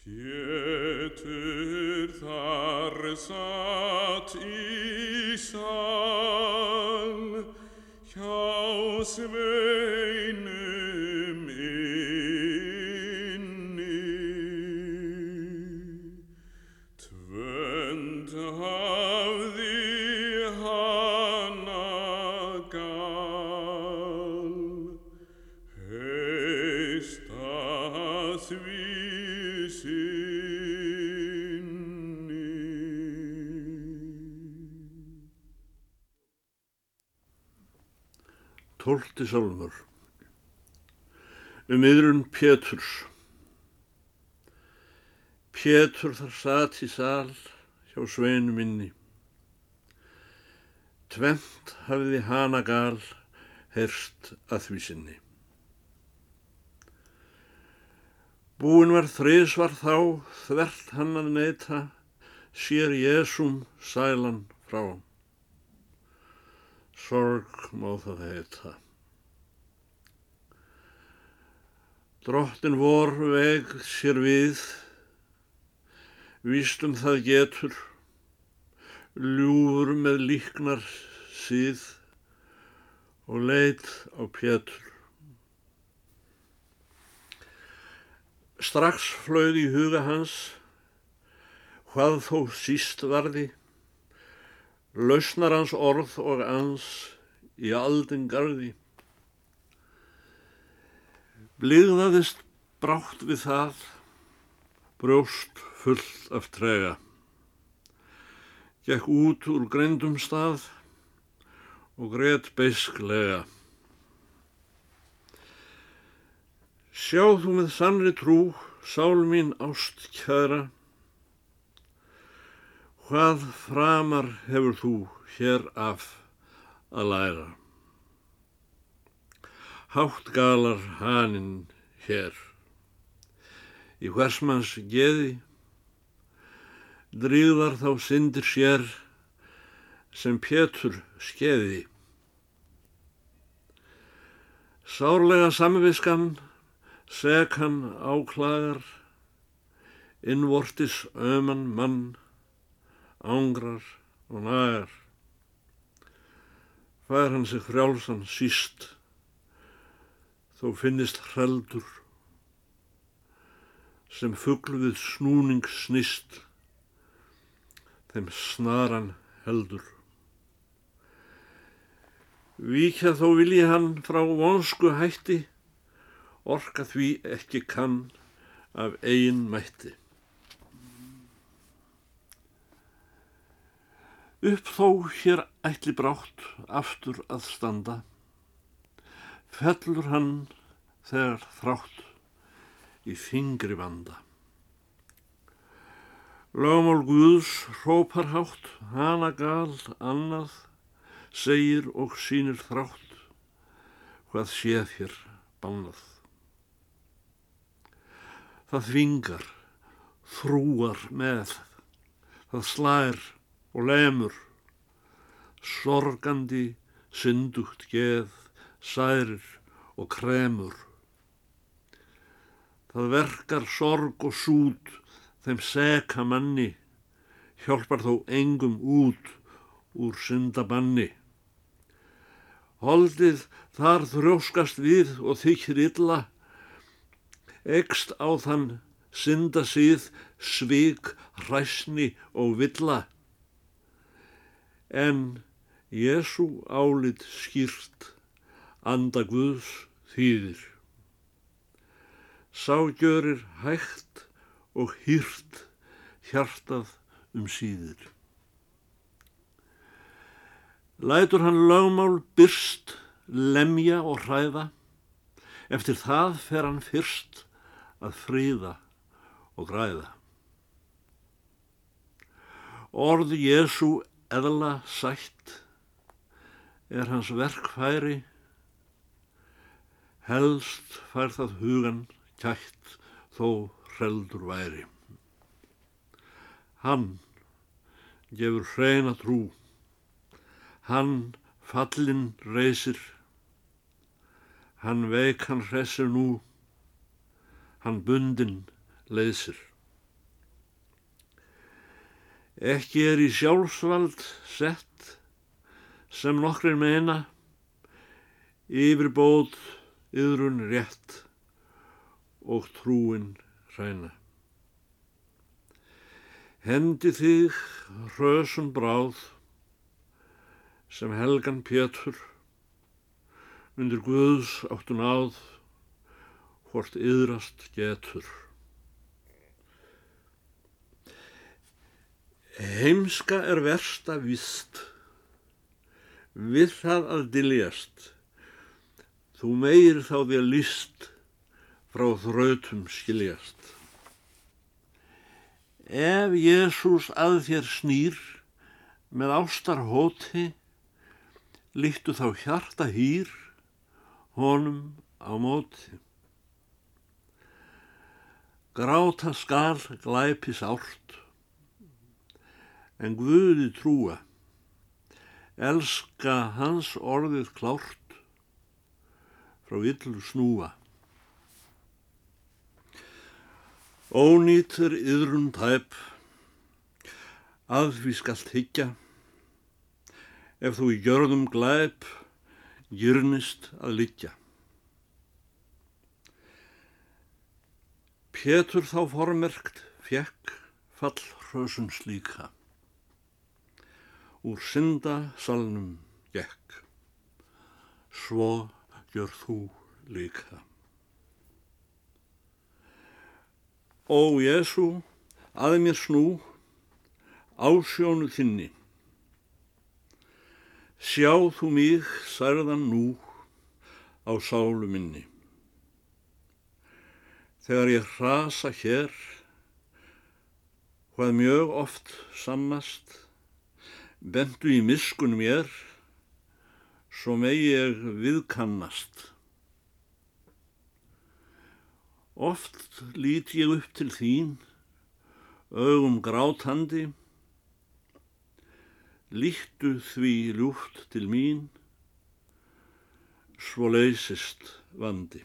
Pétur þar satt í sal hjá sveinum inni. Tvönd hafði hana gal, heista því Tólti sálmur Um yðrun Péturs. Pétur þar sat í sal hjá sveinu minni. Tvent hafði hana gal herst að því sinni. Búin var þrísvar þá þvert hann að neyta sér Jésum sælan frá Sorg má það heita. Drottin vor veg sér við, vístum það getur, ljúfur með líknar síð. Og leit á Pétur. Strax flög í huga hans, hvað þó síst varði, lausnar hans orð og ans í aldin garði. Blíðaðist brátt við það, brjóst fullt af trega. Gekk út úr greindum stað og greitt beisklega. Sjá þú með sannri trú, sál mín ást kæra, Hvað framar hefur þú hér af að læra? Hátt galar haninn hér. Í hversmanns geði, dríðar þá syndir sér sem Pétur skeði. Sárlega samviskan, seg hann áklagar, innvortis öman mann, ángrar og nagar. Fær hann sig frjálsan síst, þó finnist hreldur, sem fugglu við snúning snist, þeim snaran heldur. Víkja þó vilji hann frá vonsku hætti, orka því ekki kann af eigin mætti. Upp þó hér ætli brátt aftur að standa, fellur hann þegar þrátt í þingri vanda. Lögmál Guðs hrópar hátt, hana gal annað, segir og sínir þrátt, hvað séð hér bannað. Það þvingar, þrúar með, það slær og lemur, sorgandi, syndugt geð, særir og kremur. Það verkar sorg og sút þeim seka manni, hjálpar þó engum út úr syndabanni. Holdið þar þrjóskast við og þykir illa, ekst á þann synda síð, svik, hræsni og villa en Jésu álit skýrt anda Guðs þýðir. Sá gjörir hægt og hýrt hjartað um síðir. Lætur hann lögmál byrst, lemja og hræða, eftir það fer hann fyrst að fríða og græða. Orð Jésu eðla sætt er hans verkfæri, helst fær það hugan kætt þó hreldur væri. Hann gefur hreina trú, hann fallin reysir, hann veik hann hressir nú, hann bundin leysir. Ekki er í sjálfsvald sett sem nokkrin meina, yfirbóð, yðrun rétt og trúin hræna. Hendi þig hrösum bráð sem helgan Pétur undir Guðs áttu náð hvort yðrast getur. Heimska er versta vist, við það að diljast, þú meir þá þér líst frá þrautum skiljast. Ef Jésús að þér snýr með ástar hóti, líktu þá hjarta hýr honum á móti. Gráta skal glæpis árt, en Guði trúa, elska hans orðið klárt, frá yllu snúa. Ónýtt er yðrun tæp, að því skallt higgja, ef þú í gjörðum glæp, gyrnist að liggja. Pétur þá formerkt fjekk fallhrösun slíka, úr synda salnum gekk, svo gjör þú líka. Ó Jésu, að mér snú, ásjónu þinni. Sjá þú mig særðan nú á sálu minni. Þegar ég hrasa hér, hvað mjög oft sammast, bentu í miskun mér, svo megi ég viðkannast. Oft lít ég upp til þín, augum grátandi, líktu því ljúft til mín, svo leysist vandi.